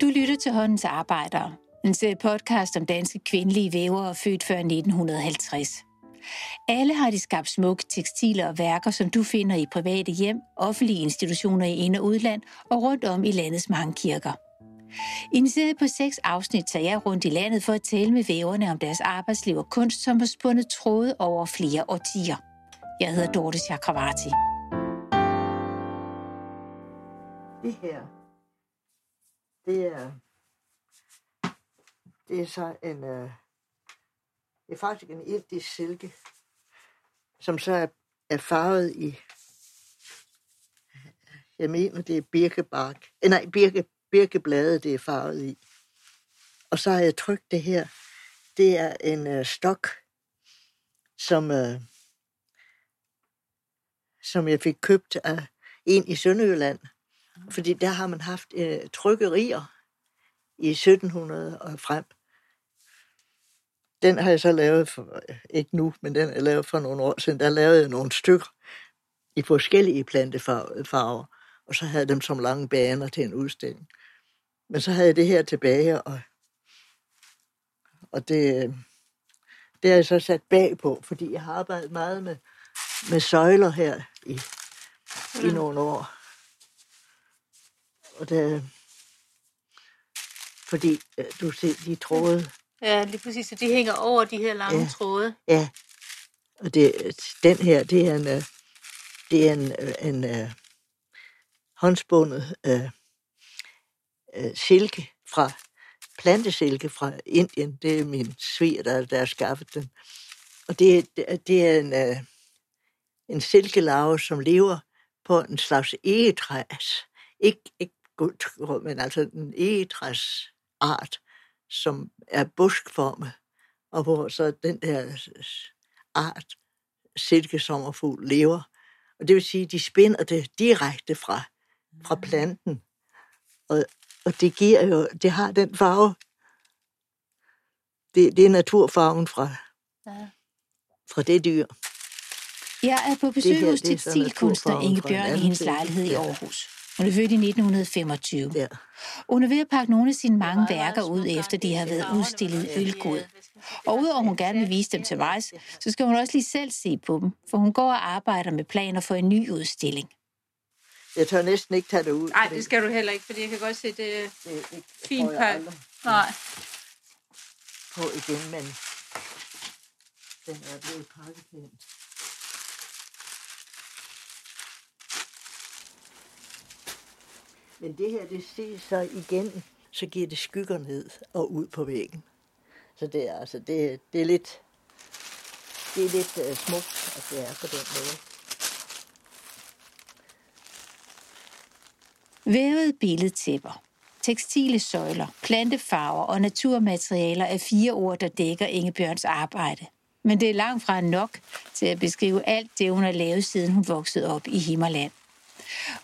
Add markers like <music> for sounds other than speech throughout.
Du lytter til Håndens Arbejdere, en serie podcast om danske kvindelige vævere født før 1950. Alle har de skabt smukke tekstiler og værker, som du finder i private hjem, offentlige institutioner i ind- og udland og rundt om i landets mange kirker. I en serie på seks afsnit tager jeg rundt i landet for at tale med væverne om deres arbejdsliv og kunst, som har spundet tråde over flere årtier. Jeg hedder Dorte Chakravarti. Det her, det er, det er så en, øh, det er faktisk en indisk silke, som så er, er farvet i, jeg mener, det er birkebark, eh, nej, birke, birkeblade, det er farvet i. Og så har jeg trykt det her. Det er en øh, stok, som, øh, som jeg fik købt af en i Sønderjylland. Fordi der har man haft uh, trykkerier i 1700 og frem. Den har jeg så lavet, for, ikke nu, men den er lavet for nogle år siden. Der lavede jeg nogle stykker i forskellige plantefarver, og så havde dem som lange baner til en udstilling. Men så havde jeg det her tilbage, og, og det, det har jeg så sat bag på, fordi jeg har arbejdet meget med, med søjler her i, i nogle år. Og det, fordi øh, du ser de tråde. Ja, lige præcis. Så de hænger over de her lange Ja. tråde. Ja. Og det, den her, det er en, øh, det er en, øh, en uh, håndspundet uh, uh, silke fra plantesilke fra Indien. Det er min sviger, der, der har skaffet den. Og det, det, er en, uh, en silkelarve, som lever på en slags egetræs. Ikke, ikke guld, men altså en egetræs art, som er buskformet, og hvor så den der art silkesommerfugl lever. Og det vil sige, at de spinder det direkte fra, fra planten. Og, og det giver jo, det har den farve. Det, det er naturfarven fra, Ja. fra det dyr. Jeg er på besøg hos er tekstilkunstner Inge Bjørn i hendes lejlighed i. Aarhus. Hun er født i 1925. Ja. Hun er ved at pakke nogle af sine mange værker ud, efter de har været udstillet er, Ølgod. Og udover hun gerne vil vise dem til vejs, så skal hun også lige selv se på dem, for hun går og arbejder med planer for en ny udstilling. Jeg tør næsten ikke tage det ud. Nej, det skal du heller ikke, fordi jeg kan godt se, det det er fint får jeg pak. aldrig Nej. på igen, men den er blevet pakket pænt. Men det her, det ses så igen, så giver det skygger ned og ud på væggen. Så det er altså, det, det er lidt, det er lidt uh, smukt, at det er på den måde. Vævede billedtæpper, tekstile søjler, plantefarver og naturmaterialer er fire ord, der dækker Inge Bjørns arbejde. Men det er langt fra nok til at beskrive alt det, hun har lavet, siden hun voksede op i Himmerland.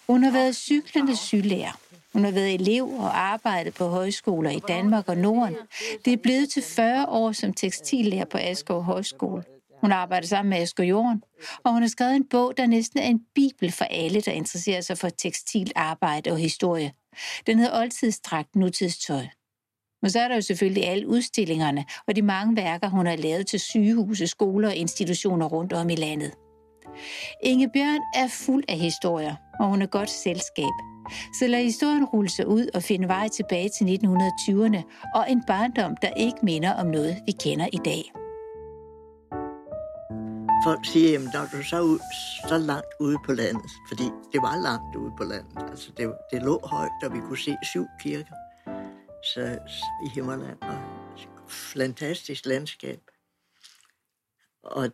Hun har været cyklende sygelærer. Hun har været elev og arbejdet på højskoler i Danmark og Norden. Det er blevet til 40 år som tekstillærer på Asgaard Højskole. Hun arbejder sammen med Asger Jorden, og hun har skrevet en bog, der næsten er en bibel for alle, der interesserer sig for tekstilarbejde og historie. Den hedder Oldtidsdragt, nutidstøj. Men så er der jo selvfølgelig alle udstillingerne og de mange værker, hun har lavet til sygehuse, skoler og institutioner rundt om i landet. Inge Bjørn er fuld af historier, og hun er godt selskab. Så lad historien rulle sig ud og finde vej tilbage til 1920'erne og en barndom, der ikke minder om noget, vi kender i dag. Folk siger, at når du så ud, så langt ude på landet, fordi det var langt ude på landet. Altså, det, det lå højt, og vi kunne se syv kirker så, i Himmerland, og fantastisk landskab. Og,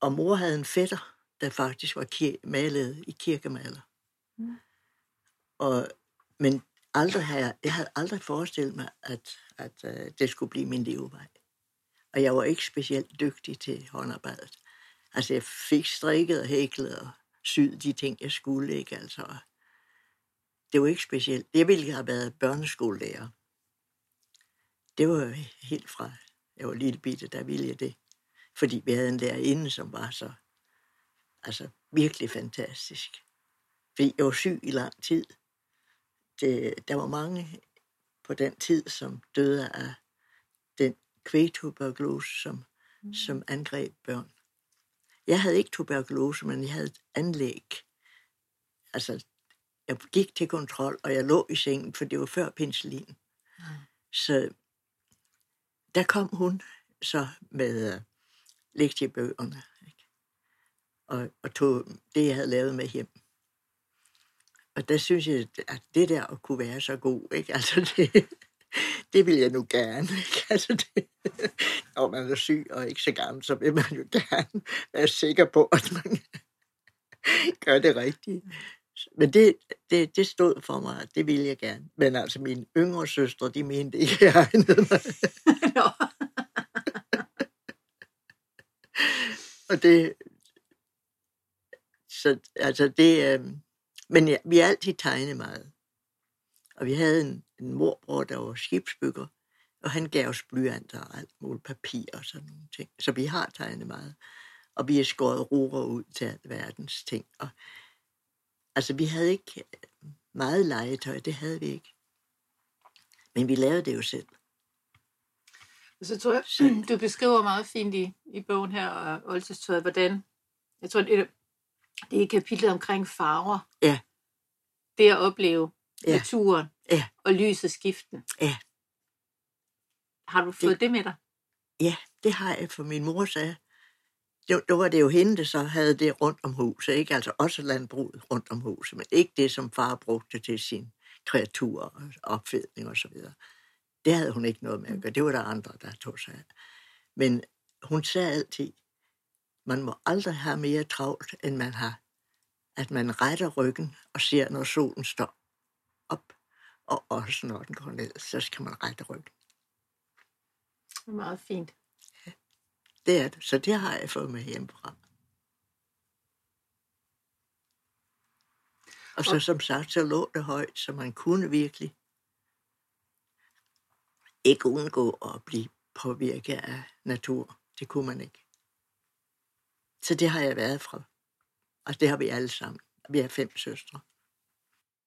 og mor havde en fætter, der faktisk var kir- malet i kirkemaler. Mm. Og, men aldrig havde, jeg- jeg havde aldrig forestillet mig, at, at uh, det skulle blive min levevej. Og jeg var ikke specielt dygtig til håndarbejdet. Altså, jeg fik strikket og hæklet og syet de ting, jeg skulle, ikke? Altså, det var ikke specielt. Jeg ville have været børneskolelærer. Det var helt fra, jeg var lille bitte, der ville jeg det. Fordi vi havde en lærerinde, som var så, altså virkelig fantastisk. Fordi jeg var syg i lang tid. Det, der var mange på den tid, som døde af den kvægtuberkulose, som, mm. som angreb børn. Jeg havde ikke tuberkulose, men jeg havde et anlæg. Altså, jeg gik til kontrol, og jeg lå i sengen, for det var før penicillin. Mm. Så der kom hun så med uh, lektiebøgerne? Og, og tog det, jeg havde lavet med hjem. Og der synes jeg, at det der at kunne være så god, ikke? <laughs> Altså det, det vil jeg nu gerne. Ikke? Altså det, når man er syg og ikke så gammel, så vil man jo gerne være sikker på, at man <laughs> gør det rigtigt. Men det, det, det stod for mig, det ville jeg gerne. Men altså, mine yngre søstre, de mente ikke, at jeg egnede mig. <laughs> og det... Så altså, det... Øh, men ja, vi har altid tegnet meget. Og vi havde en, en morbror, der var skibsbygger, og han gav os blyanter og alt muligt papir og sådan nogle ting. Så vi har tegnet meget. Og vi har skåret roer ud til verdens ting. Og, altså, vi havde ikke meget legetøj, det havde vi ikke. Men vi lavede det jo selv. Så tror jeg, <clears throat> du beskriver meget fint i, i bogen her, Oldtidstøjet, hvordan, jeg tror, det, det er kapitlet omkring farver. Ja. Det at opleve Ja. naturen Ja. og lyset skiften. Ja. Har du fået det, det med dig? Ja, det har jeg, for min mor sagde, det, det var det jo hende, der så havde det rundt om huset, ikke? Altså også landbruget rundt om huset, men ikke det, som far brugte til sin kreatur og opfedning og så videre. Det havde hun ikke noget med at gøre. Det var der andre, der tog sig af. Men hun sagde altid, man må aldrig have mere travlt, end man har. At man retter ryggen og ser, når solen står op, og også når den går ned, så skal man rette ryggen. Det er meget fint. Det er det. Så det har jeg fået med hjemmefra. Og så som sagt, så lå det højt, så man kunne virkelig ikke undgå at blive påvirket af natur. Det kunne man ikke. Så det har jeg været fra. Og det har vi alle sammen. Vi er fem søstre.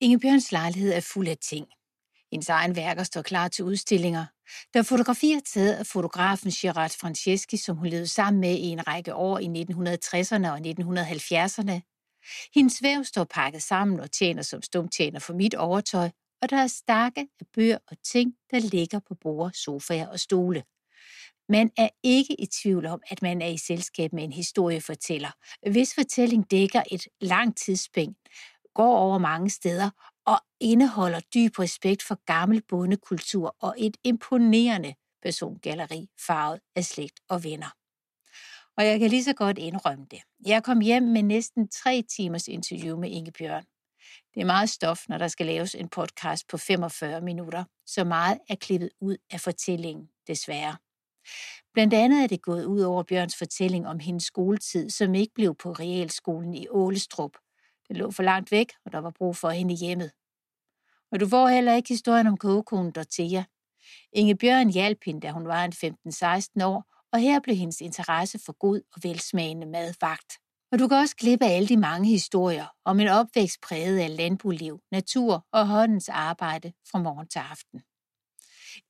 Inge Bjørns lejlighed er fuld af ting. Hendes egen værker står klar til udstillinger. Der er fotografier taget af fotografen Gerard Franceschi, som hun levede sammen med i en række år i 1960'erne og 1970'erne. Hendes væv står pakket sammen og tjener som stumtjener for mit overtøj, og der er stakke af bøger og ting, der ligger på borde, sofaer og stole. Man er ikke i tvivl om, at man er i selskab med en historiefortæller, hvis fortælling dækker et langt tidsspænd, går over mange steder og indeholder dyb respekt for gammel bondekultur og et imponerende persongalleri farvet af slægt og venner. Og jeg kan lige så godt indrømme det. Jeg kom hjem med næsten tre timers interview med Inge Bjørn. Det er meget stof, når der skal laves en podcast på 45 minutter, så meget er klippet ud af fortællingen, desværre. Blandt andet er det gået ud over Bjørns fortælling om hendes skoletid, som ikke blev på realskolen i Ålestrup. Det lå for langt væk, og der var brug for hende hjemmet. Og du får heller ikke historien om kogekonen Dorthea. Inge Bjørn hjalp hende, da hun var en 15-16 år, og her blev hendes interesse for god og velsmagende mad vagt. Og du kan også klippe alle de mange historier om en opvækst præget af landboliv, natur og håndens arbejde fra morgen til aften.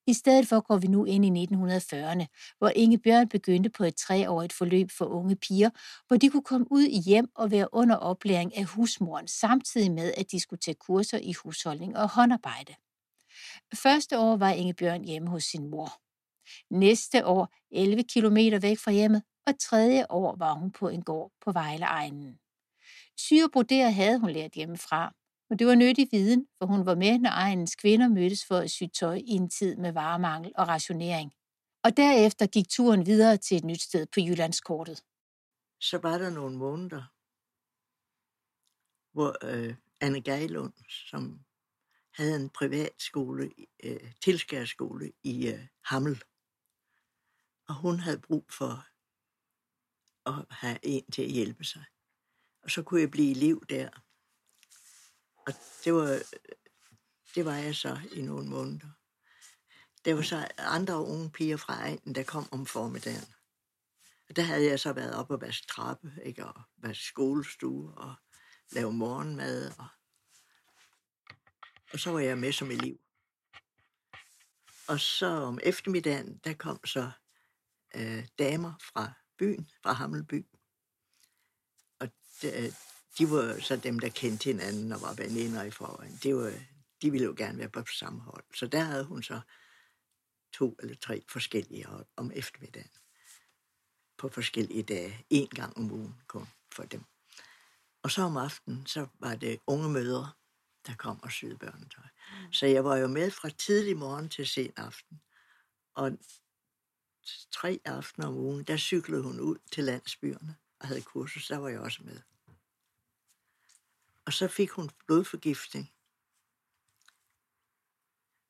I stedet for går vi nu ind i 1940'erne, hvor Inge Bjørn begyndte på et treårigt forløb for unge piger, hvor de kunne komme ud i hjem og være under oplæring af husmoren, samtidig med at de skulle tage kurser i husholdning og håndarbejde. Første år var Inge Bjørn hjemme hos sin mor. Næste år 11 km væk fra hjemmet, og tredje år var hun på en gård på Vejleegnen. Syre havde hun lært hjemmefra, og det var nyttig viden, for hun var med, når egens kvinder mødtes for at sy tøj i en tid med varemangel og rationering. Og derefter gik turen videre til et nyt sted på Jyllandskortet. Så var der nogle måneder, hvor øh, Anne Geilund, som havde en privatskole, øh, tilskærskole i øh, Hammel, og hun havde brug for at have en til at hjælpe sig. Og så kunne jeg blive elev der. Og det var, det var jeg så i nogle måneder. Der var så andre unge piger fra egnen, der kom om formiddagen. Og der havde jeg så været op og vaske trappe, ikke? og vaske skolestue, og lave morgenmad. Og, og så var jeg med som elev. Og så om eftermiddagen, der kom så øh, damer fra byen, fra Hammelby. Og de, de var så dem, der kendte hinanden og var veninder i forvejen. Det var, de ville jo gerne være på samme hold. Så der havde hun så to eller tre forskellige hold om eftermiddagen. På forskellige dage. En gang om ugen kom for dem. Og så om aftenen, så var det unge mødre, der kom og syede børnetøj. Mm. Så jeg var jo med fra tidlig morgen til sen aften. Og tre aftener om ugen, der cyklede hun ud til landsbyerne og havde kursus. Der var jeg også med. Og så fik hun blodforgiftning.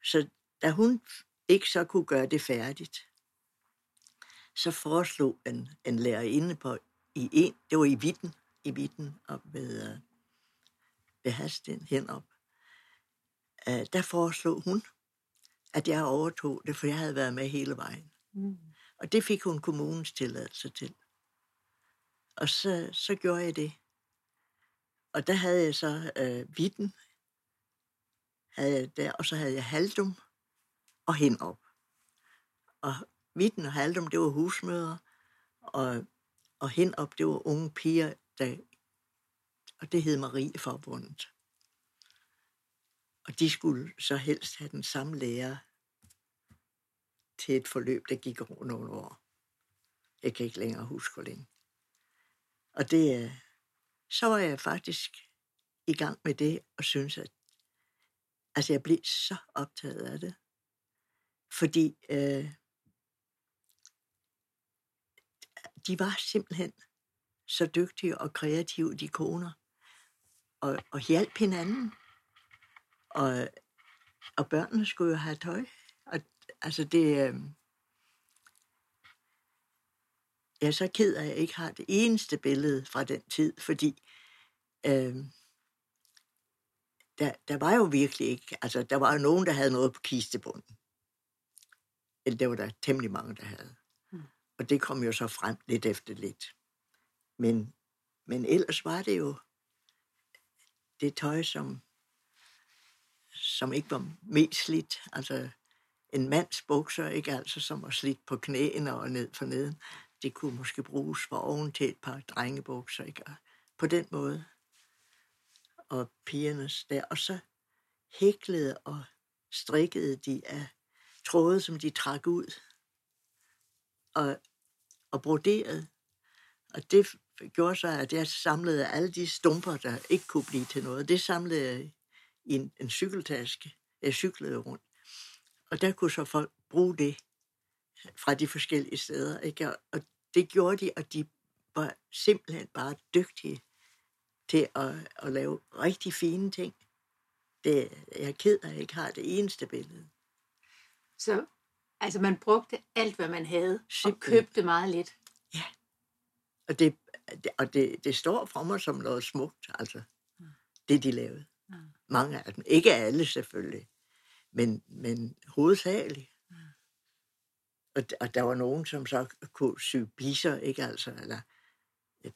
Så da hun ikke så kunne gøre det færdigt, så foreslog en, en lærerinde på i en, det var i Vitten, i Vitten op ved, uh, ved Hasten henop. Uh, der foreslog hun, at jeg overtog det, for jeg havde været med hele vejen. Mm. Og det fik hun kommunens tilladelse til. Og så, så gjorde jeg det. Og der havde jeg så øh, Vitten, havde jeg der, og så havde jeg Haldum og Henop. Og Vitten og Haldum, det var husmøder, og, og Henop, det var unge piger, der, og det hed Marie Forbundet. Og de skulle så helst have den samme lærer til et forløb, der gik over nogle år. Jeg kan ikke længere huske, hvor længe. Og det, øh, så var jeg faktisk i gang med det, og synes, at altså, jeg blev så optaget af det. Fordi øh, de var simpelthen så dygtige og kreative, de koner, og, og hjalp hinanden. Og, og børnene skulle jo have tøj. Og altså det... Øh, jeg er så ked af, at jeg ikke har det eneste billede fra den tid, fordi øh, der, der var jo virkelig ikke, altså der var jo nogen, der havde noget på kistebunden. Eller det var der temmelig mange, der havde. Mm. Og det kom jo så frem lidt efter lidt. Men, men ellers var det jo det tøj, som, som ikke var mest slidt. Altså en mands bukser, ikke altså, som var slidt på knæene og ned for neden det kunne måske bruges for oven til et par drengebukser, ikke? Og på den måde. Og pigernes der. Og så hæklede og strikkede de af tråde, som de trak ud. Og, og broderede. Og det gjorde så, at jeg samlede alle de stumper, der ikke kunne blive til noget. Det samlede jeg i en, en cykeltaske. Jeg cyklede rundt. Og der kunne så folk bruge det fra de forskellige steder. Ikke? Og det gjorde de, og de var simpelthen bare dygtige til at, at lave rigtig fine ting. Det, jeg er ked af, at jeg ikke har det eneste billede. Så altså man brugte alt, hvad man havde, simpelthen. og købte meget lidt. Ja. Og det, og det, det står for mig som noget smukt, altså. Ja. Det, de lavede. Ja. Mange af dem. Ikke alle, selvfølgelig. Men, men hovedsageligt. Og, og der var nogen, som så kunne sy biser, ikke altså, eller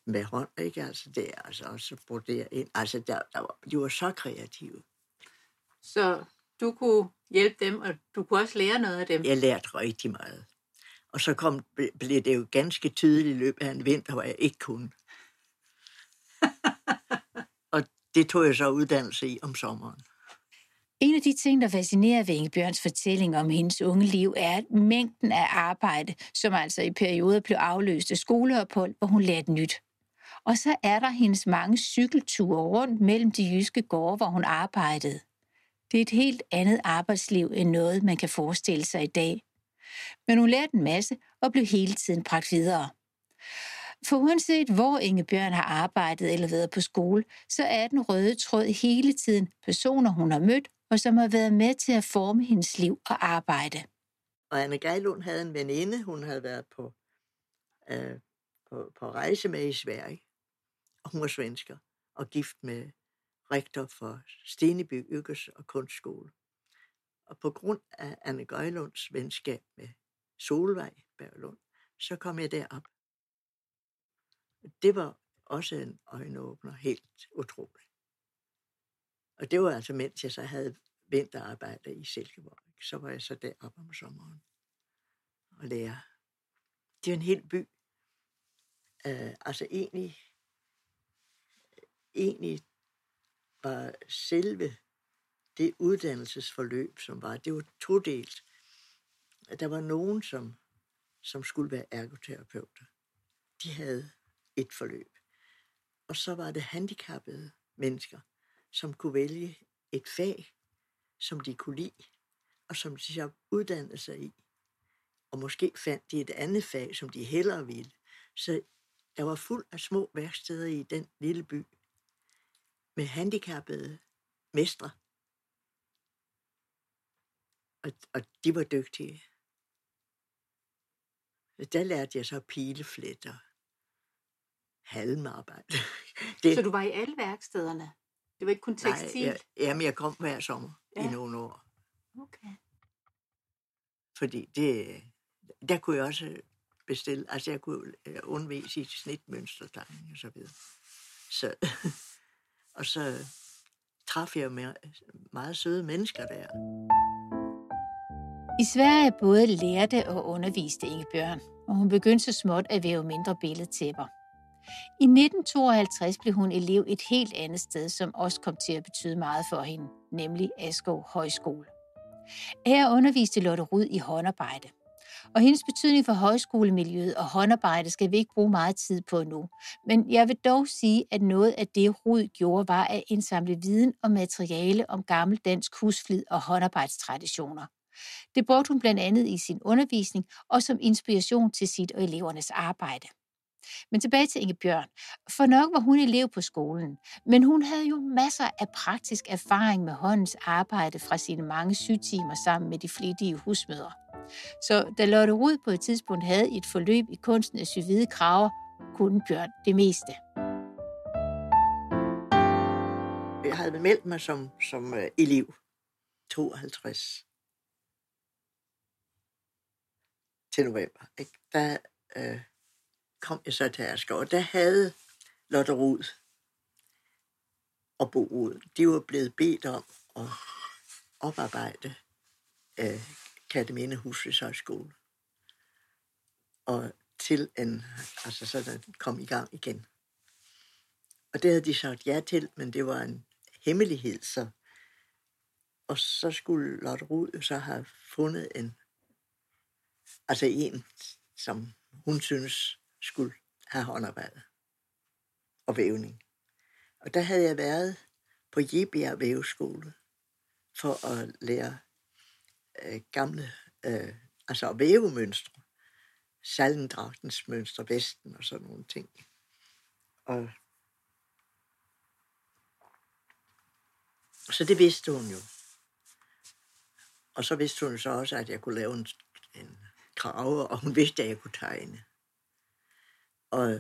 med hånd, ikke altså, det altså også brodere ind. Altså, der, der var, de var så kreative. Så du kunne hjælpe dem, og du kunne også lære noget af dem? Jeg lærte rigtig meget. Og så kom, blev det jo ganske tydeligt i løbet af en vinter, hvor jeg ikke kunne. <laughs> og det tog jeg så uddannelse i om sommeren. En af de ting, der fascinerer ved Ingebjørns fortælling om hendes unge liv, er mængden af arbejde, som altså i perioder blev afløst af skoleophold, hvor hun lærte nyt. Og så er der hendes mange cykelture rundt mellem de jyske gårde, hvor hun arbejdede. Det er et helt andet arbejdsliv end noget, man kan forestille sig i dag. Men hun lærte en masse og blev hele tiden bragt videre. For uanset hvor Ingebjørn har arbejdet eller været på skole, så er den røde tråd hele tiden personer, hun har mødt og som har været med til at forme hendes liv og arbejde. Og Anne Geilund havde en veninde, hun havde været på, øh, på, på rejse med i Sverige. Og hun var svensker og gift med rektor for Steneby Yrkes- og Kunstskole. Og på grund af Anne Geilunds venskab med Solvej Berglund, så kom jeg derop. Det var også en øjenåbner, helt utrolig. Og det var altså, mens jeg så havde vinterarbejde i Silkeborg. Så var jeg så deroppe om sommeren og lære. Det er en hel by. Uh, altså egentlig, øh, egentlig var selve det uddannelsesforløb, som var, det var todelt. Der var nogen, som, som skulle være ergoterapeuter. De havde et forløb. Og så var det handicappede mennesker, som kunne vælge et fag, som de kunne lide, og som de så uddannede sig i. Og måske fandt de et andet fag, som de hellere ville. Så der var fuld af små værksteder i den lille by, med handicappede mestre. Og, og de var dygtige. Der lærte jeg så pilefletter, halmarbejde. Det, så du var i alle værkstederne? Det var ikke kun tekstil? Nej, jeg, jamen jeg kom hver sommer ja. i nogle år. Okay. Fordi det, der kunne jeg også bestille, altså jeg kunne øh, undvise i snitmønstertegning og så videre. Så, <laughs> og så traf jeg med meget søde mennesker der. I Sverige både lærte og underviste Inge Bjørn, og hun begyndte så småt at væve mindre billedtæpper. I 1952 blev hun elev et helt andet sted, som også kom til at betyde meget for hende, nemlig Askov Højskole. Her underviste Lotte Rud i håndarbejde. Og hendes betydning for højskolemiljøet og håndarbejde skal vi ikke bruge meget tid på nu. Men jeg vil dog sige, at noget af det Rud gjorde, var at indsamle viden og materiale om gammel dansk husflid og håndarbejdstraditioner. Det brugte hun blandt andet i sin undervisning og som inspiration til sit og elevernes arbejde. Men tilbage til Inge Bjørn. For nok var hun elev på skolen, men hun havde jo masser af praktisk erfaring med håndens arbejde fra sine mange sygtimer sammen med de flittige husmødre. Så da Lotte Rud på et tidspunkt havde et forløb i kunsten at sy hvide kraver, kunne Bjørn det meste. Jeg havde meldt mig som, som øh, elev 52 til november. Ikke? Der øh, kom jeg så til Asger, og der havde Lotte Rud og Bo Rud, de var blevet bedt om at oparbejde øh, Kateminde Husfridshøjskole. Og til en, altså så der kom i gang igen. Og det havde de sagt ja til, men det var en hemmelighed, så og så skulle Lotte Rud så have fundet en, altså en, som hun synes skulle have håndarbejde og vævning. Og der havde jeg været på Jebjerg Væveskole for at lære øh, gamle, øh, altså vævemønstre, salendragtens mønstre, vesten og sådan nogle ting. Og så det vidste hun jo. Og så vidste hun så også, at jeg kunne lave en, en krave, og hun vidste, at jeg kunne tegne. Og,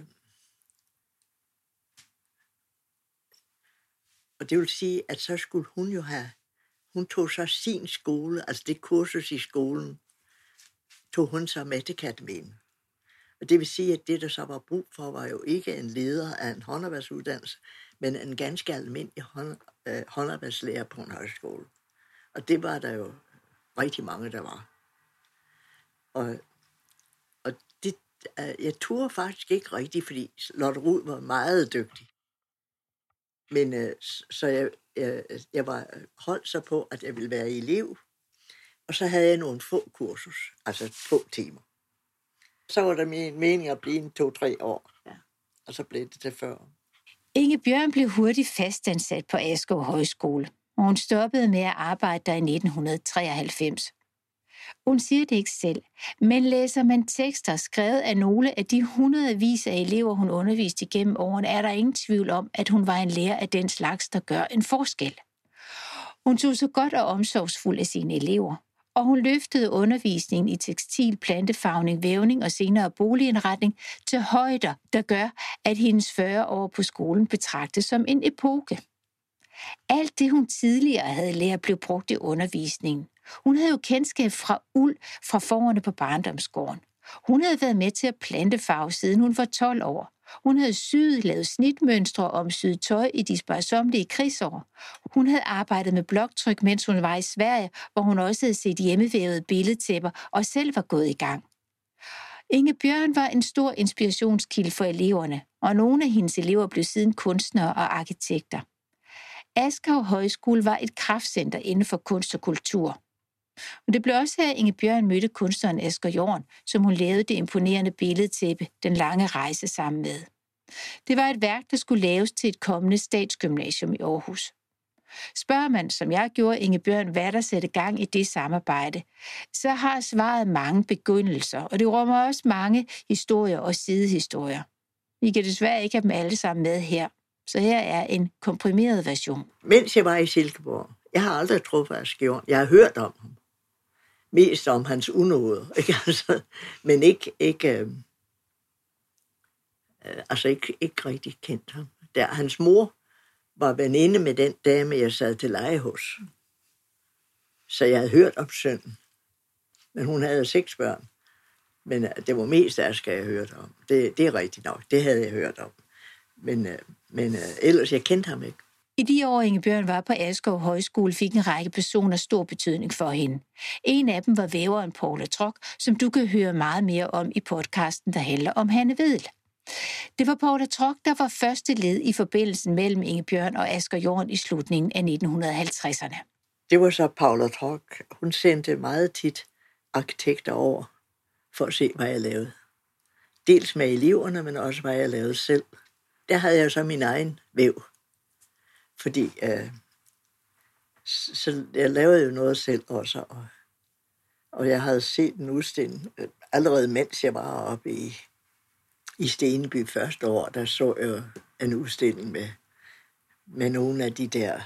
og det vil sige, at så skulle hun jo have hun tog så sin skole, altså det kursus i skolen, tog hun så med til Katamien. Og det vil sige, at det, der så var brug for, var jo ikke en leder af en håndarbejdsuddannelse, men en ganske almindelig hånd, øh, håndarbejdslærer på en højskole. Og det var der jo rigtig mange, der var. Og, jeg turde faktisk ikke rigtigt, fordi Lotte Rud var meget dygtig. Men øh, så jeg, jeg, jeg var holdt så på, at jeg ville være elev, og så havde jeg nogle få kursus, altså få timer. Så var der min mening at blive en to-tre år, ja. og så blev det til før. Inge Bjørn blev hurtigt fastansat på Askov Højskole, og hun stoppede med at arbejde der i 1993. Hun siger det ikke selv, men læser man tekster skrevet af nogle af de hundredvis af elever, hun underviste igennem årene, er der ingen tvivl om, at hun var en lærer af den slags, der gør en forskel. Hun tog så godt og omsorgsfuld af sine elever, og hun løftede undervisningen i tekstil, plantefarvning, vævning og senere boligindretning til højder, der gør, at hendes 40 år på skolen betragtes som en epoke. Alt det, hun tidligere havde lært, blev brugt i undervisningen, hun havde jo kendskab fra uld fra forårene på barndomsgården. Hun havde været med til at plante farve, siden hun var 12 år. Hun havde syet, lavet snitmønstre og omsyet tøj i de sparsomlige krigsår. Hun havde arbejdet med bloktryk, mens hun var i Sverige, hvor hun også havde set hjemmevævede billedtæpper og selv var gået i gang. Inge Bjørn var en stor inspirationskilde for eleverne, og nogle af hendes elever blev siden kunstnere og arkitekter. Askov Højskole var et kraftcenter inden for kunst og kultur. Og det blev også her, Inge Bjørn mødte kunstneren Asger Jorn, som hun lavede det imponerende billedtæppe Den lange rejse sammen med. Det var et værk, der skulle laves til et kommende statsgymnasium i Aarhus. Spørger man, som jeg gjorde Inge Bjørn, hvad der sætte gang i det samarbejde, så har svaret mange begyndelser, og det rummer også mange historier og sidehistorier. Vi kan desværre ikke have dem alle sammen med her, så her er en komprimeret version. Mens jeg var i Silkeborg, jeg har aldrig truffet Asger Jeg har hørt om ham mest om hans unåde, <laughs> ikke? Altså, men ikke, ikke, øh, øh, altså ikke, ikke rigtig kendt ham. Der, hans mor var veninde med den dame, jeg sad til leje hos. Så jeg havde hørt om sønnen. Men hun havde seks børn. Men øh, det var mest af skal jeg hørt om. Det, det er rigtigt nok. Det havde jeg hørt om. Men, øh, men øh, ellers, jeg kendte ham ikke. I de år, Ingebjørn var på Askov Højskole, fik en række personer stor betydning for hende. En af dem var væveren Paula Trok, som du kan høre meget mere om i podcasten, der handler om Hanne Vedel. Det var Paula Trok, der var første led i forbindelsen mellem Ingebjørn og Asger Jorn i slutningen af 1950'erne. Det var så Paula Trok. Hun sendte meget tit arkitekter over for at se, hvad jeg lavede. Dels med eleverne, men også hvad jeg lavede selv. Der havde jeg så min egen væv fordi øh, så jeg lavede jo noget selv også, og, og jeg havde set en udstilling, øh, allerede mens jeg var oppe i, i Stenby første år, der så jeg en udstilling med, med nogle af de der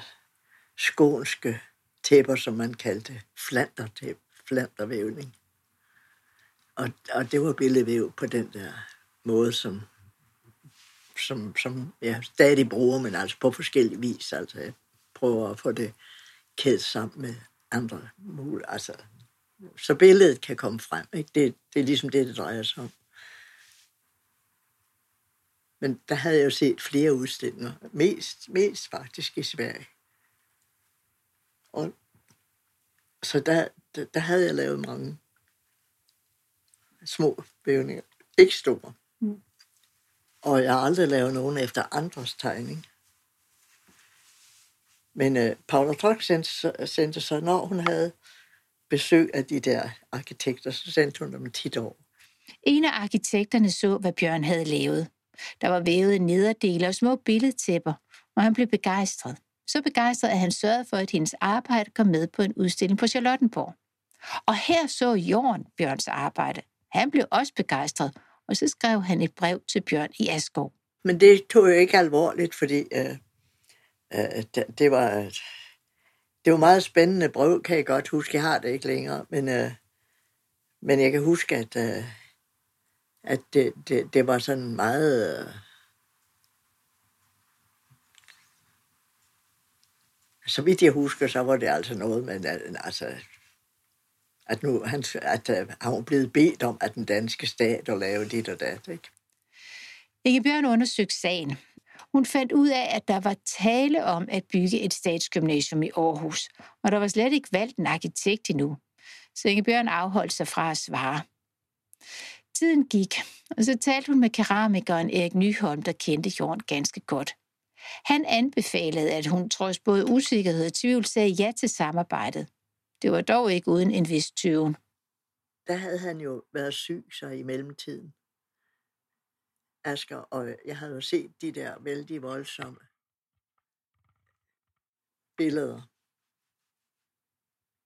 skånske tæpper, som man kaldte flandertæp, flandervævning. Og, og det var billedvæv på den der måde, som som, som jeg stadig bruger, men altså på forskellige vis. Altså jeg prøver at få det kædet sammen med andre muligheder. Altså, så billedet kan komme frem. Ikke? Det, det er ligesom det, det drejer sig om. Men der havde jeg jo set flere udstillinger. Mest, mest faktisk i Sverige. Og, så der, der, der havde jeg lavet mange små vævninger. Ikke store. Og jeg har aldrig lavet nogen efter andres tegning. Men øh, Paula Trok sendte, sendte så, når hun havde besøg af de der arkitekter, så sendte hun dem tit over. En af arkitekterne så, hvad Bjørn havde lavet. Der var vævet nederdele og små billedtæpper, og han blev begejstret. Så begejstret, at han sørgede for, at hendes arbejde kom med på en udstilling på Charlottenborg. Og her så Jorn Bjørns arbejde. Han blev også begejstret og så skrev han et brev til Bjørn i Askov. Men det tog jo ikke alvorligt, fordi øh, øh, det, det var det var meget spændende brev, kan jeg godt huske. Jeg har det ikke længere, men, øh, men jeg kan huske, at, øh, at det, det, det var sådan meget... Øh, så vidt jeg husker, så var det altså noget, men altså, at, nu, han, at at han var blevet bedt om, at den danske stat at lave dit og dat. Ikke? Inge Bjørn undersøgte sagen. Hun fandt ud af, at der var tale om at bygge et statsgymnasium i Aarhus, og der var slet ikke valgt en arkitekt endnu. Så Inge Bjørn afholdt sig fra at svare. Tiden gik, og så talte hun med keramikeren Erik Nyholm, der kendte Jorn ganske godt. Han anbefalede, at hun trods både usikkerhed og tvivl sagde ja til samarbejdet. Det var dog ikke uden en vis tøven. Der havde han jo været syg så i mellemtiden. Asger, og jeg havde jo set de der vældig voldsomme billeder.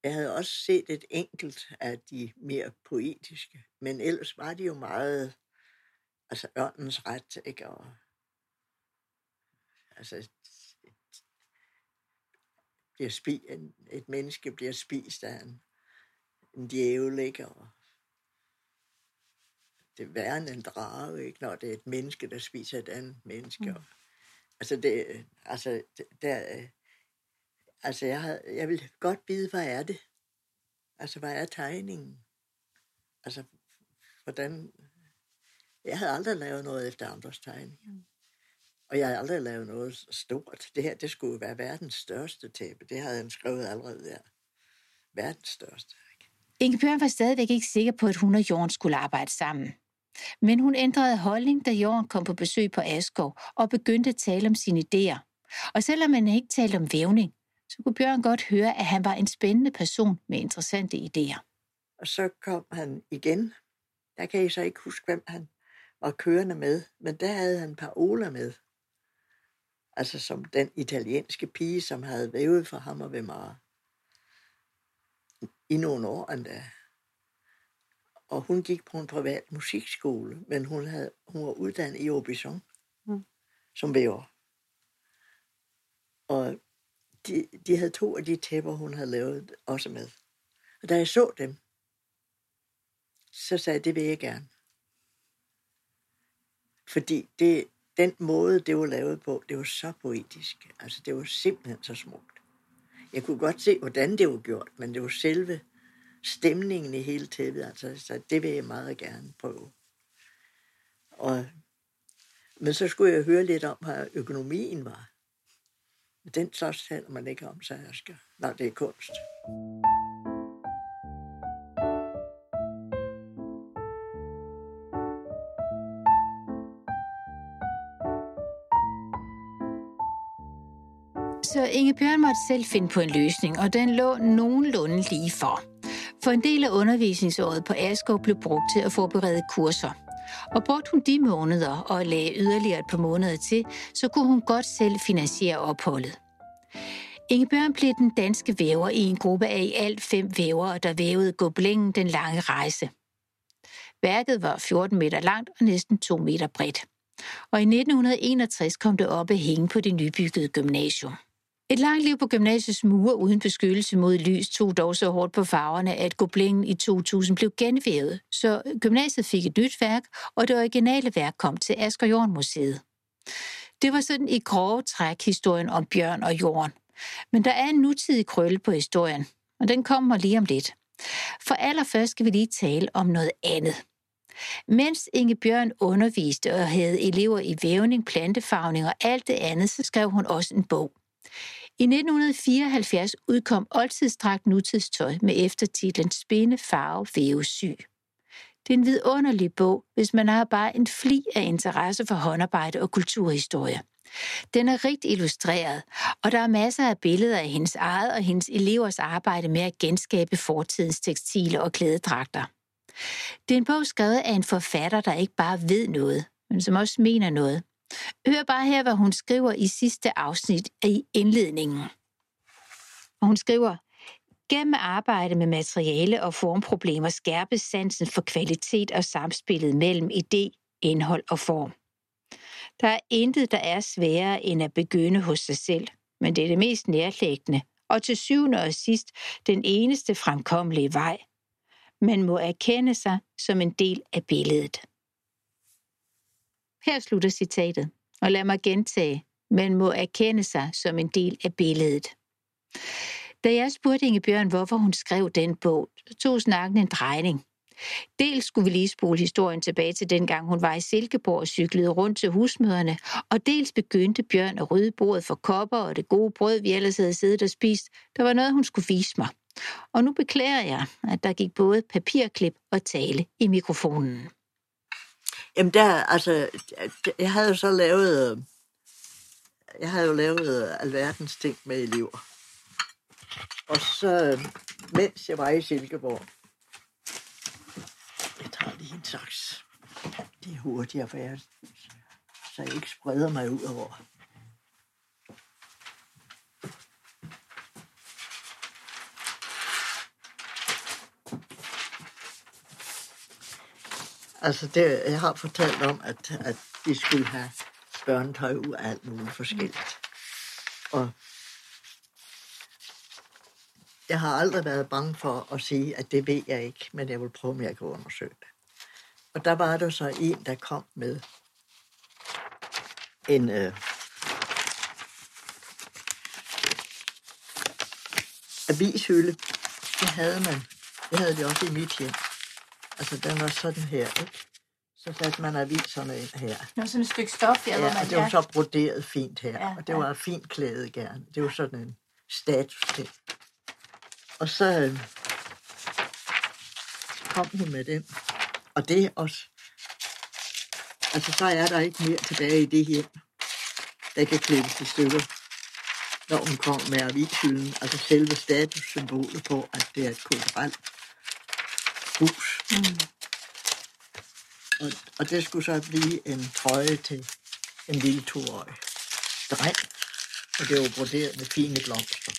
Jeg havde også set et enkelt af de mere poetiske, men ellers var de jo meget, altså ørnens ret, ikke? Og, altså bliver spi, en, et menneske bliver spist af en, en djævel, ikke? Og det er værre end en drage, ikke? Når det er et menneske, der spiser et andet menneske. Mm. Altså, det, altså, det, der, altså jeg, havde, jeg vil godt vide, hvad er det? Altså, hvad er tegningen? Altså, hvordan... Jeg havde aldrig lavet noget efter andres tegning. Og jeg havde aldrig lavet noget stort. Det her, det skulle være verdens største tæppe. Det havde han skrevet allerede der. Verdens største. Inge Bjørn var stadigvæk ikke sikker på, at hun og Jorden skulle arbejde sammen. Men hun ændrede holdning, da Jorden kom på besøg på Askov og begyndte at tale om sine idéer. Og selvom han ikke talte om vævning, så kunne Bjørn godt høre, at han var en spændende person med interessante idéer. Og så kom han igen. Der kan jeg så ikke huske, hvem han var kørende med, men der havde han Paola med. Altså som den italienske pige, som havde vævet for ham og Vemara. I nogle år endda. Og hun gik på en privat musikskole, men hun, havde, hun var uddannet i Aubusson mm. som væver. Og de, de havde to af de tæpper, hun havde lavet også med. Og da jeg så dem, så sagde jeg, det vil jeg gerne. Fordi det, den måde, det var lavet på, det var så poetisk. Altså, det var simpelthen så smukt. Jeg kunne godt se, hvordan det var gjort, men det var selve stemningen i hele tæppet. Altså, så det vil jeg meget gerne prøve. Og, men så skulle jeg høre lidt om, hvad økonomien var. Den slags taler man ikke om, så jeg skal, når det er kunst. Så Inge Bjørn måtte selv finde på en løsning, og den lå nogenlunde lige for. For en del af undervisningsåret på Askov blev brugt til at forberede kurser. Og brugte hun de måneder og lagde yderligere et par måneder til, så kunne hun godt selv finansiere opholdet. Ingebjørn blev den danske væver i en gruppe af i alt fem vævere, der vævede goblingen den lange rejse. Værket var 14 meter langt og næsten 2 meter bredt. Og i 1961 kom det op at hænge på det nybyggede gymnasium. Et langt liv på gymnasiets mure uden beskyttelse mod lys tog dog så hårdt på farverne, at goblingen i 2000 blev genvævet, så gymnasiet fik et nyt værk, og det originale værk kom til Asger Jorn Museet. Det var sådan i grove træk historien om Bjørn og Jorden. Men der er en nutidig krølle på historien, og den kommer lige om lidt. For allerførst skal vi lige tale om noget andet. Mens Inge Bjørn underviste og havde elever i vævning, plantefarvning og alt det andet, så skrev hun også en bog. I 1974 udkom oldtidsdragt nutidstøj med eftertitlen Spinde, farve, væve, sy. Det er en vidunderlig bog, hvis man har bare en fli af interesse for håndarbejde og kulturhistorie. Den er rigt illustreret, og der er masser af billeder af hendes eget og hendes elevers arbejde med at genskabe fortidens tekstiler og klædedragter. Det er en bog skrevet af en forfatter, der ikke bare ved noget, men som også mener noget. Hør bare her, hvad hun skriver i sidste afsnit i indledningen. Og hun skriver, Gennem arbejde med materiale og formproblemer skærpes sansen for kvalitet og samspillet mellem idé, indhold og form. Der er intet, der er sværere end at begynde hos sig selv, men det er det mest nærlæggende, og til syvende og sidst den eneste fremkommelige vej. Man må erkende sig som en del af billedet. Her slutter citatet, og lad mig gentage, man må erkende sig som en del af billedet. Da jeg spurgte Inge Bjørn, hvorfor hun skrev den bog, tog snakken en drejning. Dels skulle vi lige spole historien tilbage til dengang hun var i Silkeborg og cyklede rundt til husmøderne, og dels begyndte Bjørn at rydde bordet for kopper og det gode brød, vi ellers havde siddet og spist. Der var noget, hun skulle vise mig. Og nu beklager jeg, at der gik både papirklip og tale i mikrofonen. Jamen der, altså, jeg havde jo så lavet, øh, jeg havde jo lavet øh, alverdens ting med elever. Og så, øh, mens jeg var i Silkeborg, jeg tager lige en saks. Det er hurtigere, for jeg, så jeg ikke spreder mig ud over. Altså, det, jeg har fortalt om, at, at de skulle have børnetøj ud af alt muligt forskelligt. Og jeg har aldrig været bange for at sige, at det ved jeg ikke, men jeg vil prøve, om jeg kan undersøge det. Og der var der så en, der kom med en øh, avishylde. Det havde man. Det havde de også i mit hjem. Altså, den var sådan her, ikke? Så satte man aviserne ind her. Det var sådan et stykke stof, ja, Ja, hvor man... og det var så broderet fint her. Ja, og det ja. var fint klæde gerne. Det var sådan en status ting. Og så øh, kom hun med den. Og det også... Altså, så er der ikke mere tilbage i det hjem, der kan klippes i stykker, når hun kom med avishylden. Altså selve statussymbolet på, at det er et kulturelt hus. Mm. Og, og det skulle så blive en trøje til en lille toårig dreng. Og det var broderet med fine blomster.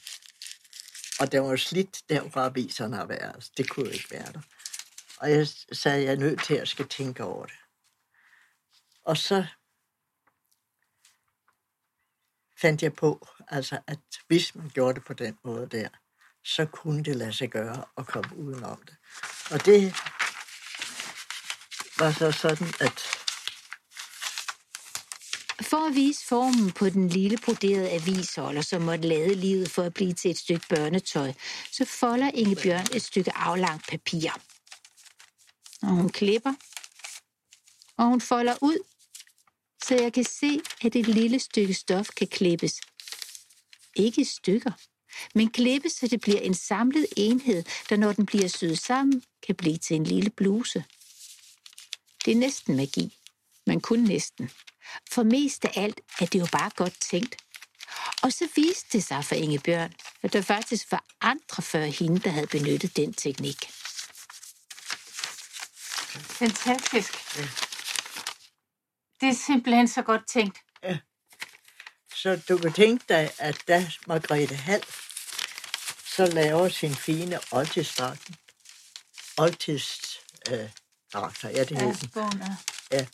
Og det var slidt der, hvor aviserne har været. Altså, Det kunne ikke være der. Og jeg sagde, jeg er nødt til at skal tænke over det. Og så fandt jeg på, altså, at hvis man gjorde det på den måde der, så kunne det lade sig gøre at komme udenom det. Og det var så sådan, at For at vise formen på den lille broderede avisholder, som måtte lade livet for at blive til et stykke børnetøj, så folder Ingebjørn et stykke aflangt papir. Og hun klipper, og hun folder ud, så jeg kan se, at et lille stykke stof kan klippes. Ikke i stykker, men klippes, så det bliver en samlet enhed, der når den bliver syet sammen, kan blive til en lille bluse. Det er næsten magi, men kun næsten. For mest af alt er det jo bare godt tænkt. Og så viste det sig for Inge Bjørn, at der faktisk var andre før hende, der havde benyttet den teknik. Fantastisk. Ja. Det er simpelthen så godt tænkt. Så du kan tænke dig, at da Margrethe Hall så laver sin fine oldtidsdragten, oldtids øh, ja det Ja, hed den, bogen er. ja,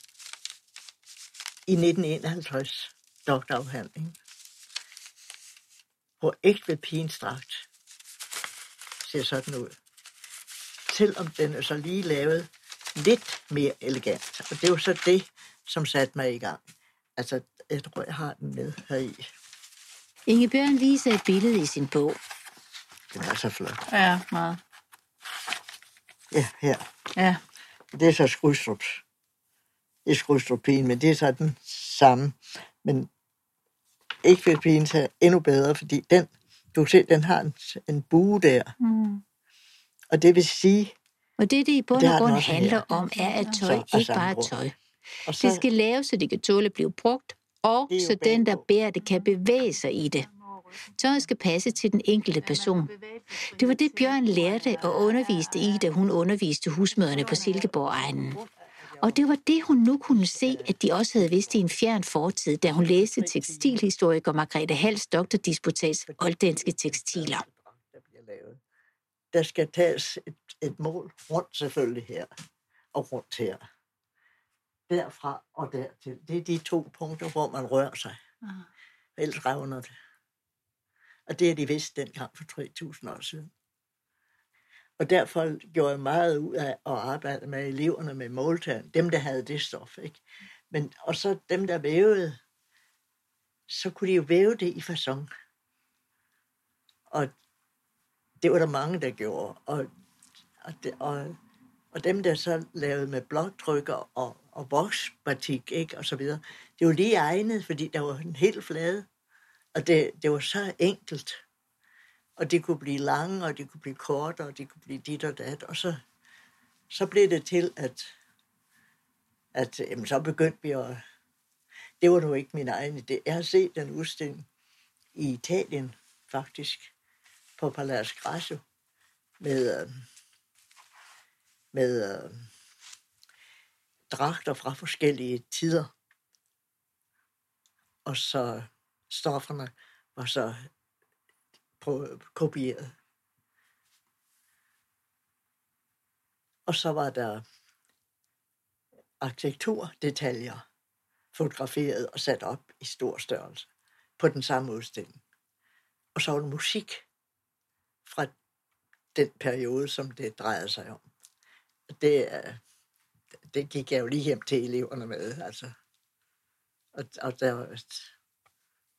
i 1951, doktorafhandling, hvor ægte pigens dragt ser sådan ud. Selvom den er så lige lavet lidt mere elegant. Og det jo så det, som satte mig i gang. Altså, jeg tror, jeg har den med her i. Inge Bjørn viser et billede i sin bog. Den er så flot. Ja, meget. Ja, her. Ja. Det er så Skrydstrups. Det er Skrydstrup-pigen, men det er så den samme. Men ikke pigen er endnu bedre, fordi den, du kan se, den har en, en bue der. Mm. Og det vil sige, Og det, det i bund og grund handler her. om, er, at Så tøj er ikke bare er tøj. og så, Det skal laves, så det kan tåle at blive brugt, og så den, der bærer det, kan bevæge sig i det. Tøjet skal passe til den enkelte person. Det var det, Bjørn lærte og underviste i, da hun underviste husmøderne på Silkeborg-egnen. Og det var det, hun nu kunne se, at de også havde vidst i en fjern fortid, da hun læste tekstilhistoriker Margrethe Hals doktordisputats Olddanske tekstiler. Der, skal tages et, et mål rundt selvfølgelig her, og rundt her. Derfra og dertil. Det er de to punkter, hvor man rører sig. Ah. Ellers revner det. Og det har de vidst dengang for 3.000 år siden. Og derfor gjorde jeg meget ud af at arbejde med eleverne med måltal. Dem, der havde det stof. Ikke? Men, og så dem, der vævede, så kunne de jo væve det i fasong. Og det var der mange, der gjorde. Og, og, det, og, og dem, der så lavede med bloktrykker og, og vokspartik, ikke, og så videre, det var lige egnet, fordi der var en helt flade. Og det, det var så enkelt. Og det kunne blive lange, og det kunne blive korte, og det kunne blive dit og dat. Og så, så blev det til, at, at jamen, så begyndte vi at... Det var nu ikke min egen idé. Jeg har set den udstilling i Italien, faktisk, på Palais Grasso, med, øh, med øh, dragter fra forskellige tider. Og så stofferne var så på, kopieret. Og så var der arkitekturdetaljer fotograferet og sat op i stor størrelse på den samme udstilling. Og så var der musik fra den periode, som det drejede sig om. Det, øh, det gik jeg jo lige hjem til eleverne med. Altså. Og, og der, var,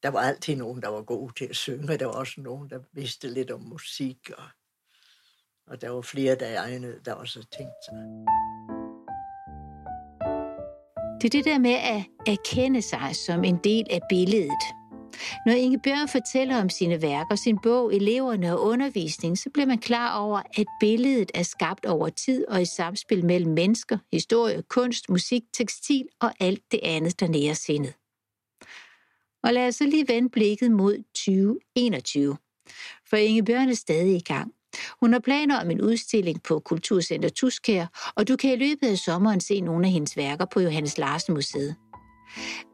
der var altid nogen, der var gode til at synge, og der var også nogen, der vidste lidt om musik. Og, og der var flere, der egnede, der også tænkte sig. Det er det der med at erkende sig som en del af billedet. Når Inge Bjørn fortæller om sine værker, sin bog, eleverne og undervisning, så bliver man klar over, at billedet er skabt over tid og i samspil mellem mennesker, historie, kunst, musik, tekstil og alt det andet, der nærer sindet. Og lad os så lige vende blikket mod 2021. For Inge Bjørn er stadig i gang. Hun har planer om en udstilling på Kulturcenter Tuskær, og du kan i løbet af sommeren se nogle af hendes værker på Johannes Larsen Museet.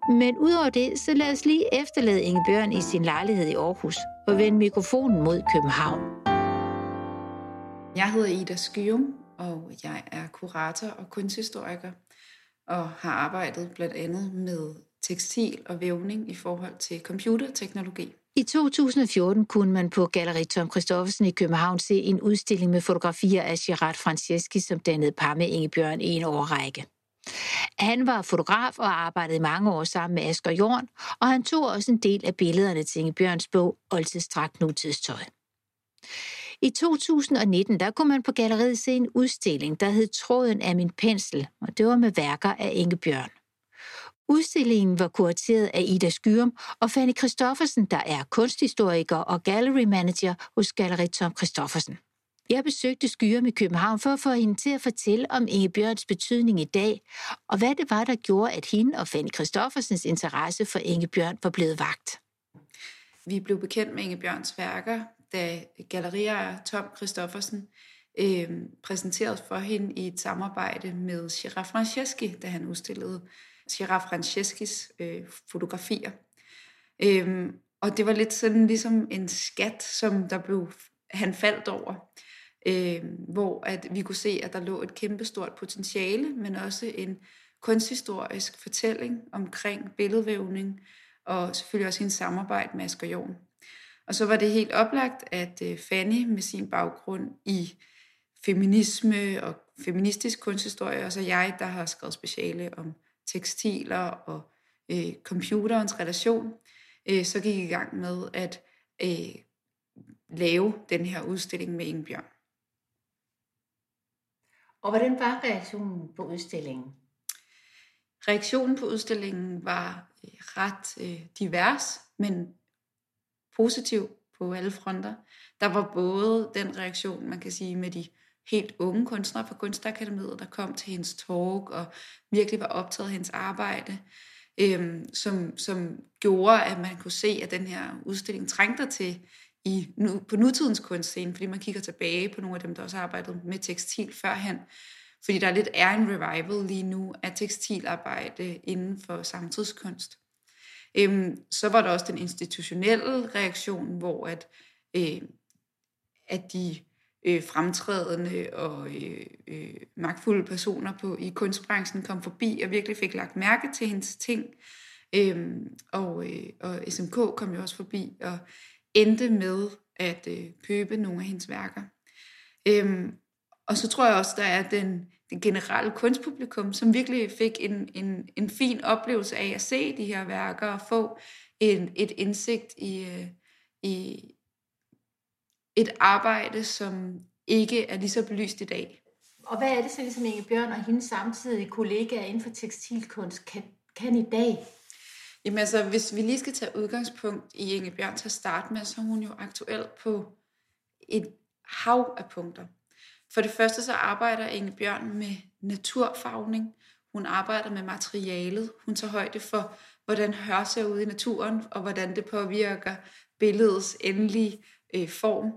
Men udover det, så lad os lige efterlade Inge Bjørn i sin lejlighed i Aarhus og vende mikrofonen mod København. Jeg hedder Ida Skyum, og jeg er kurator og kunsthistoriker, og har arbejdet blandt andet med tekstil og vævning i forhold til computerteknologi. I 2014 kunne man på Galeri Tom Christoffersen i København se en udstilling med fotografier af Gerard Franceschi, som dannede par med Inge Bjørn i en årrække. Han var fotograf og arbejdede mange år sammen med Asger Jorn, og han tog også en del af billederne til Inge Bjørns bog Oldtidstrakt Nutidstøj. I 2019 der kunne man på galleriet se en udstilling, der hed Tråden af min pensel, og det var med værker af Inge Bjørn. Udstillingen var kurateret af Ida Skyrum og Fanny Christoffersen, der er kunsthistoriker og gallery manager hos Galleri Tom Christoffersen. Jeg besøgte Skyrum i København for at få hende til at fortælle om Inge Bjørns betydning i dag, og hvad det var, der gjorde, at hende og Fanny Christoffersens interesse for Inge Bjørn var blevet vagt. Vi blev bekendt med Inge Bjørns værker, da gallerier Tom Christoffersen øh, præsenterede for hende i et samarbejde med Girard Franceschi, da han udstillede Girard Franceskis øh, fotografier. Øhm, og det var lidt sådan ligesom en skat, som der blev han faldt over, øh, hvor at vi kunne se, at der lå et kæmpestort potentiale, men også en kunsthistorisk fortælling omkring billedvævning, og selvfølgelig også hendes samarbejde med Asger Jorn. Og så var det helt oplagt, at øh, Fanny med sin baggrund i feminisme og feministisk kunsthistorie, og så jeg, der har skrevet speciale om tekstiler og øh, computerens relation, øh, så gik i gang med at øh, lave den her udstilling med Ingebjørn. Og hvordan var reaktionen på udstillingen? Reaktionen på udstillingen var øh, ret øh, divers, men positiv på alle fronter. Der var både den reaktion, man kan sige, med de helt unge kunstnere fra Kunstakademiet, der kom til hendes talk og virkelig var optaget af hendes arbejde, øhm, som, som gjorde, at man kunne se, at den her udstilling trængte til i, nu, på nutidens kunstscene, fordi man kigger tilbage på nogle af dem, der også har arbejdet med tekstil førhen. Fordi der lidt er en revival lige nu af tekstilarbejde inden for samtidskunst. Øhm, så var der også den institutionelle reaktion, hvor at, øh, at de øh, fremtrædende og øh, øh, magtfulde personer på, i kunstbranchen kom forbi og virkelig fik lagt mærke til hendes ting. Øhm, og, øh, og SMK kom jo også forbi og endte med at øh, købe nogle af hendes værker. Øhm, og så tror jeg også, der er den, den generelle kunstpublikum, som virkelig fik en, en, en fin oplevelse af at se de her værker og få en, et indsigt i, øh, i et arbejde, som ikke er lige så belyst i dag. Og hvad er det så, ligesom Inge Bjørn og hendes samtidige kollegaer inden for tekstilkunst kan, kan i dag? Jamen altså, hvis vi lige skal tage udgangspunkt i Inge Bjørn til at starte med, så er hun jo aktuel på et hav af punkter. For det første så arbejder Inge Bjørn med naturfarvning. Hun arbejder med materialet. Hun tager højde for, hvordan hør ser ud i naturen, og hvordan det påvirker billedets endelige øh, form.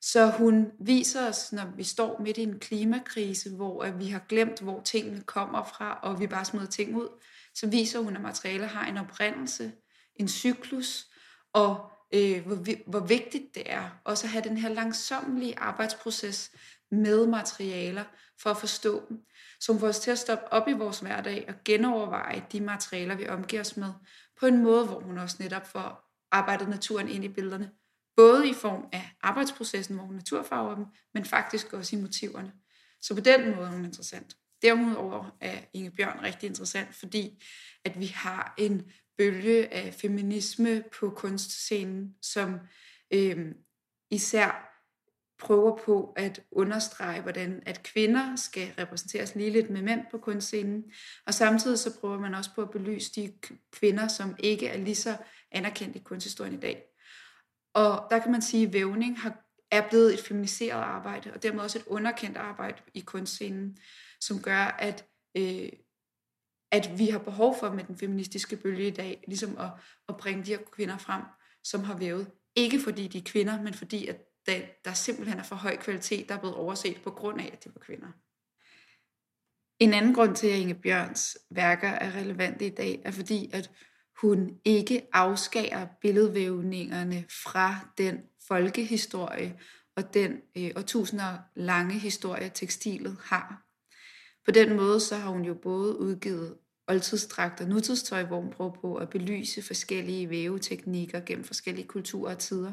Så hun viser os, når vi står midt i en klimakrise, hvor at vi har glemt, hvor tingene kommer fra, og vi bare smider ting ud, så viser hun, at materialer har en oprindelse, en cyklus, og øh, hvor, hvor vigtigt det er også at have den her langsommelige arbejdsproces med materialer for at forstå dem. Så hun får os til at stoppe op i vores hverdag og genoverveje de materialer, vi omgiver os med, på en måde, hvor hun også netop får arbejdet naturen ind i billederne. Både i form af arbejdsprocessen, hvor hun naturfarver dem, men faktisk også i motiverne. Så på den måde er hun interessant. Derudover er Inge Bjørn rigtig interessant, fordi at vi har en bølge af feminisme på kunstscenen, som øh, især prøver på at understrege, hvordan at kvinder skal repræsenteres lige lidt med mænd på kunstscenen, og samtidig så prøver man også på at belyse de kvinder, som ikke er lige så anerkendt i kunsthistorien i dag. Og der kan man sige, at vævning har, er blevet et feminiseret arbejde, og dermed også et underkendt arbejde i kunstscenen, som gør, at, øh, at vi har behov for med den feministiske bølge i dag, ligesom at, at bringe de her kvinder frem, som har vævet. Ikke fordi de er kvinder, men fordi at der, der simpelthen er for høj kvalitet, der er blevet overset på grund af, at det var kvinder. En anden grund til, at Inge Bjørns værker er relevante i dag, er fordi, at hun ikke afskærer billedvævningerne fra den folkehistorie og den øh, årtusinder lange historie, tekstilet har. På den måde så har hun jo både udgivet oldtidsdragt og nutidstøj, hvor hun prøver på at belyse forskellige væveteknikker gennem forskellige kulturer og tider.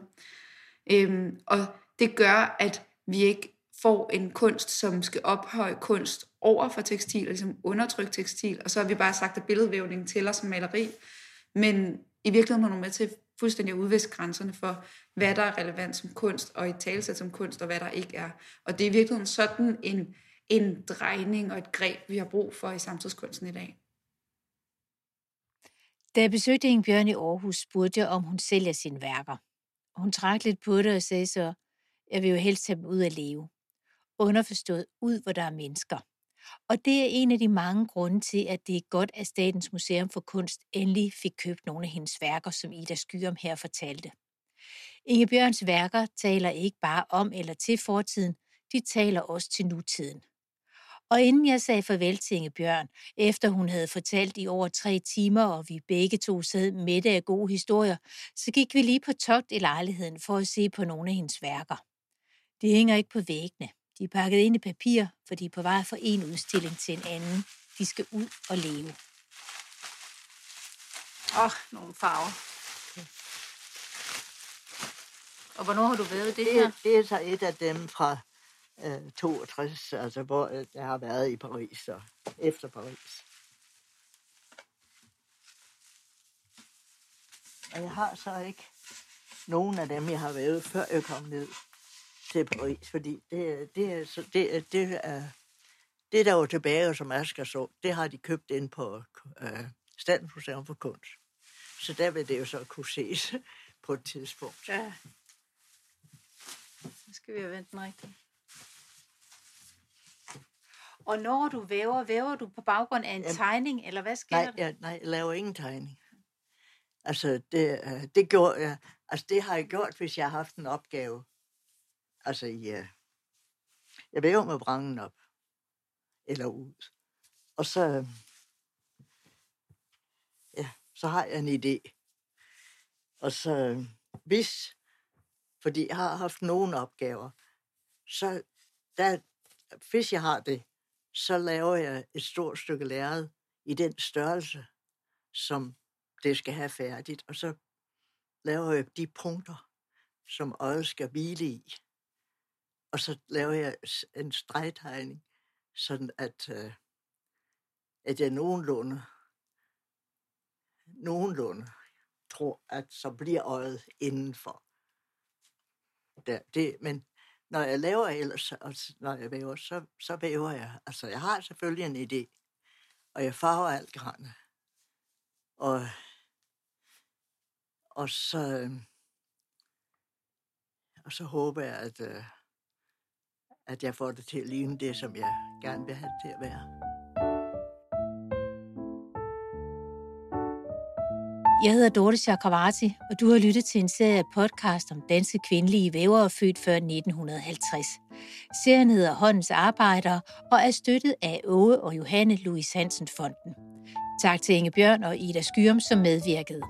Øhm, og det gør, at vi ikke får en kunst, som skal ophøje kunst over for tekstil, ligesom undertrykke tekstil, og så har vi bare sagt, at billedvævning tæller som maleri, men i virkeligheden er hun med til fuldstændig at udviske grænserne for, hvad der er relevant som kunst, og i talsæt som kunst, og hvad der ikke er. Og det er i virkeligheden sådan en, en drejning og et greb, vi har brug for i samtidskunsten i dag. Da jeg besøgte Inge Bjørn i Aarhus, spurgte jeg, om hun sælger sine værker. Hun trak lidt på det og sagde så, jeg vil jo helst have dem ud at leve. Underforstået ud, hvor der er mennesker. Og det er en af de mange grunde til, at det er godt, at Statens Museum for Kunst endelig fik købt nogle af hendes værker, som Ida Skyrum her fortalte. Inge Bjørns værker taler ikke bare om eller til fortiden, de taler også til nutiden. Og inden jeg sagde farvel til Inge Bjørn, efter hun havde fortalt i over tre timer, og vi begge to sad midt af gode historier, så gik vi lige på togt i lejligheden for at se på nogle af hendes værker. De hænger ikke på væggene. De er pakket ind i papir, for de er på vej fra en udstilling til en anden. De skal ud og leve. Åh, oh, nogle farver. Og hvornår har du været det her? Det, det er så et af dem fra øh, 62, altså hvor øh, jeg har været i Paris og efter Paris. Og jeg har så ikke nogen af dem, jeg har været før jeg kom ned til Paris, fordi det, det, er, så, det, det er det, der var tilbage, som Asger så, det har de købt ind på øh, Statens Museum for Kunst. Så der vil det jo så kunne ses <laughs> på et tidspunkt. Ja. Så skal vi have vendt den rigtigt. Og når du væver, væver du på baggrund af en Jamen, tegning, eller hvad sker Nej, der? jeg, nej, jeg laver ingen tegning. Altså, det, øh, det, gjorde, jeg, altså, det har jeg gjort, hvis jeg har haft en opgave. Altså, ja. Jeg væver med brangen op. Eller ud. Og så, øhm, ja, så har jeg en idé. Og så, øhm, hvis, fordi jeg har haft nogle opgaver, så der, hvis jeg har det, så laver jeg et stort stykke lærred i den størrelse, som det skal have færdigt. Og så laver jeg de punkter, som øjet skal hvile i. Og så laver jeg en stregtegning, sådan at, øh, at jeg nogenlunde, nogenlunde tror, at så bliver øjet indenfor. Der, det, men når jeg laver ellers, og når jeg væver, så, så væver jeg. Altså, jeg har selvfølgelig en idé, og jeg farver alt grænne. Og, og så, øh, og så håber jeg, at, øh, at jeg får det til at ligne det, som jeg gerne vil have det til at være. Jeg hedder Dorte Chakravarti, og du har lyttet til en serie af podcast om danske kvindelige vævere født før 1950. Serien hedder Håndens Arbejdere og er støttet af Åge og Johanne Louis Hansen Fonden. Tak til Inge Bjørn og Ida Skyrum, som medvirkede.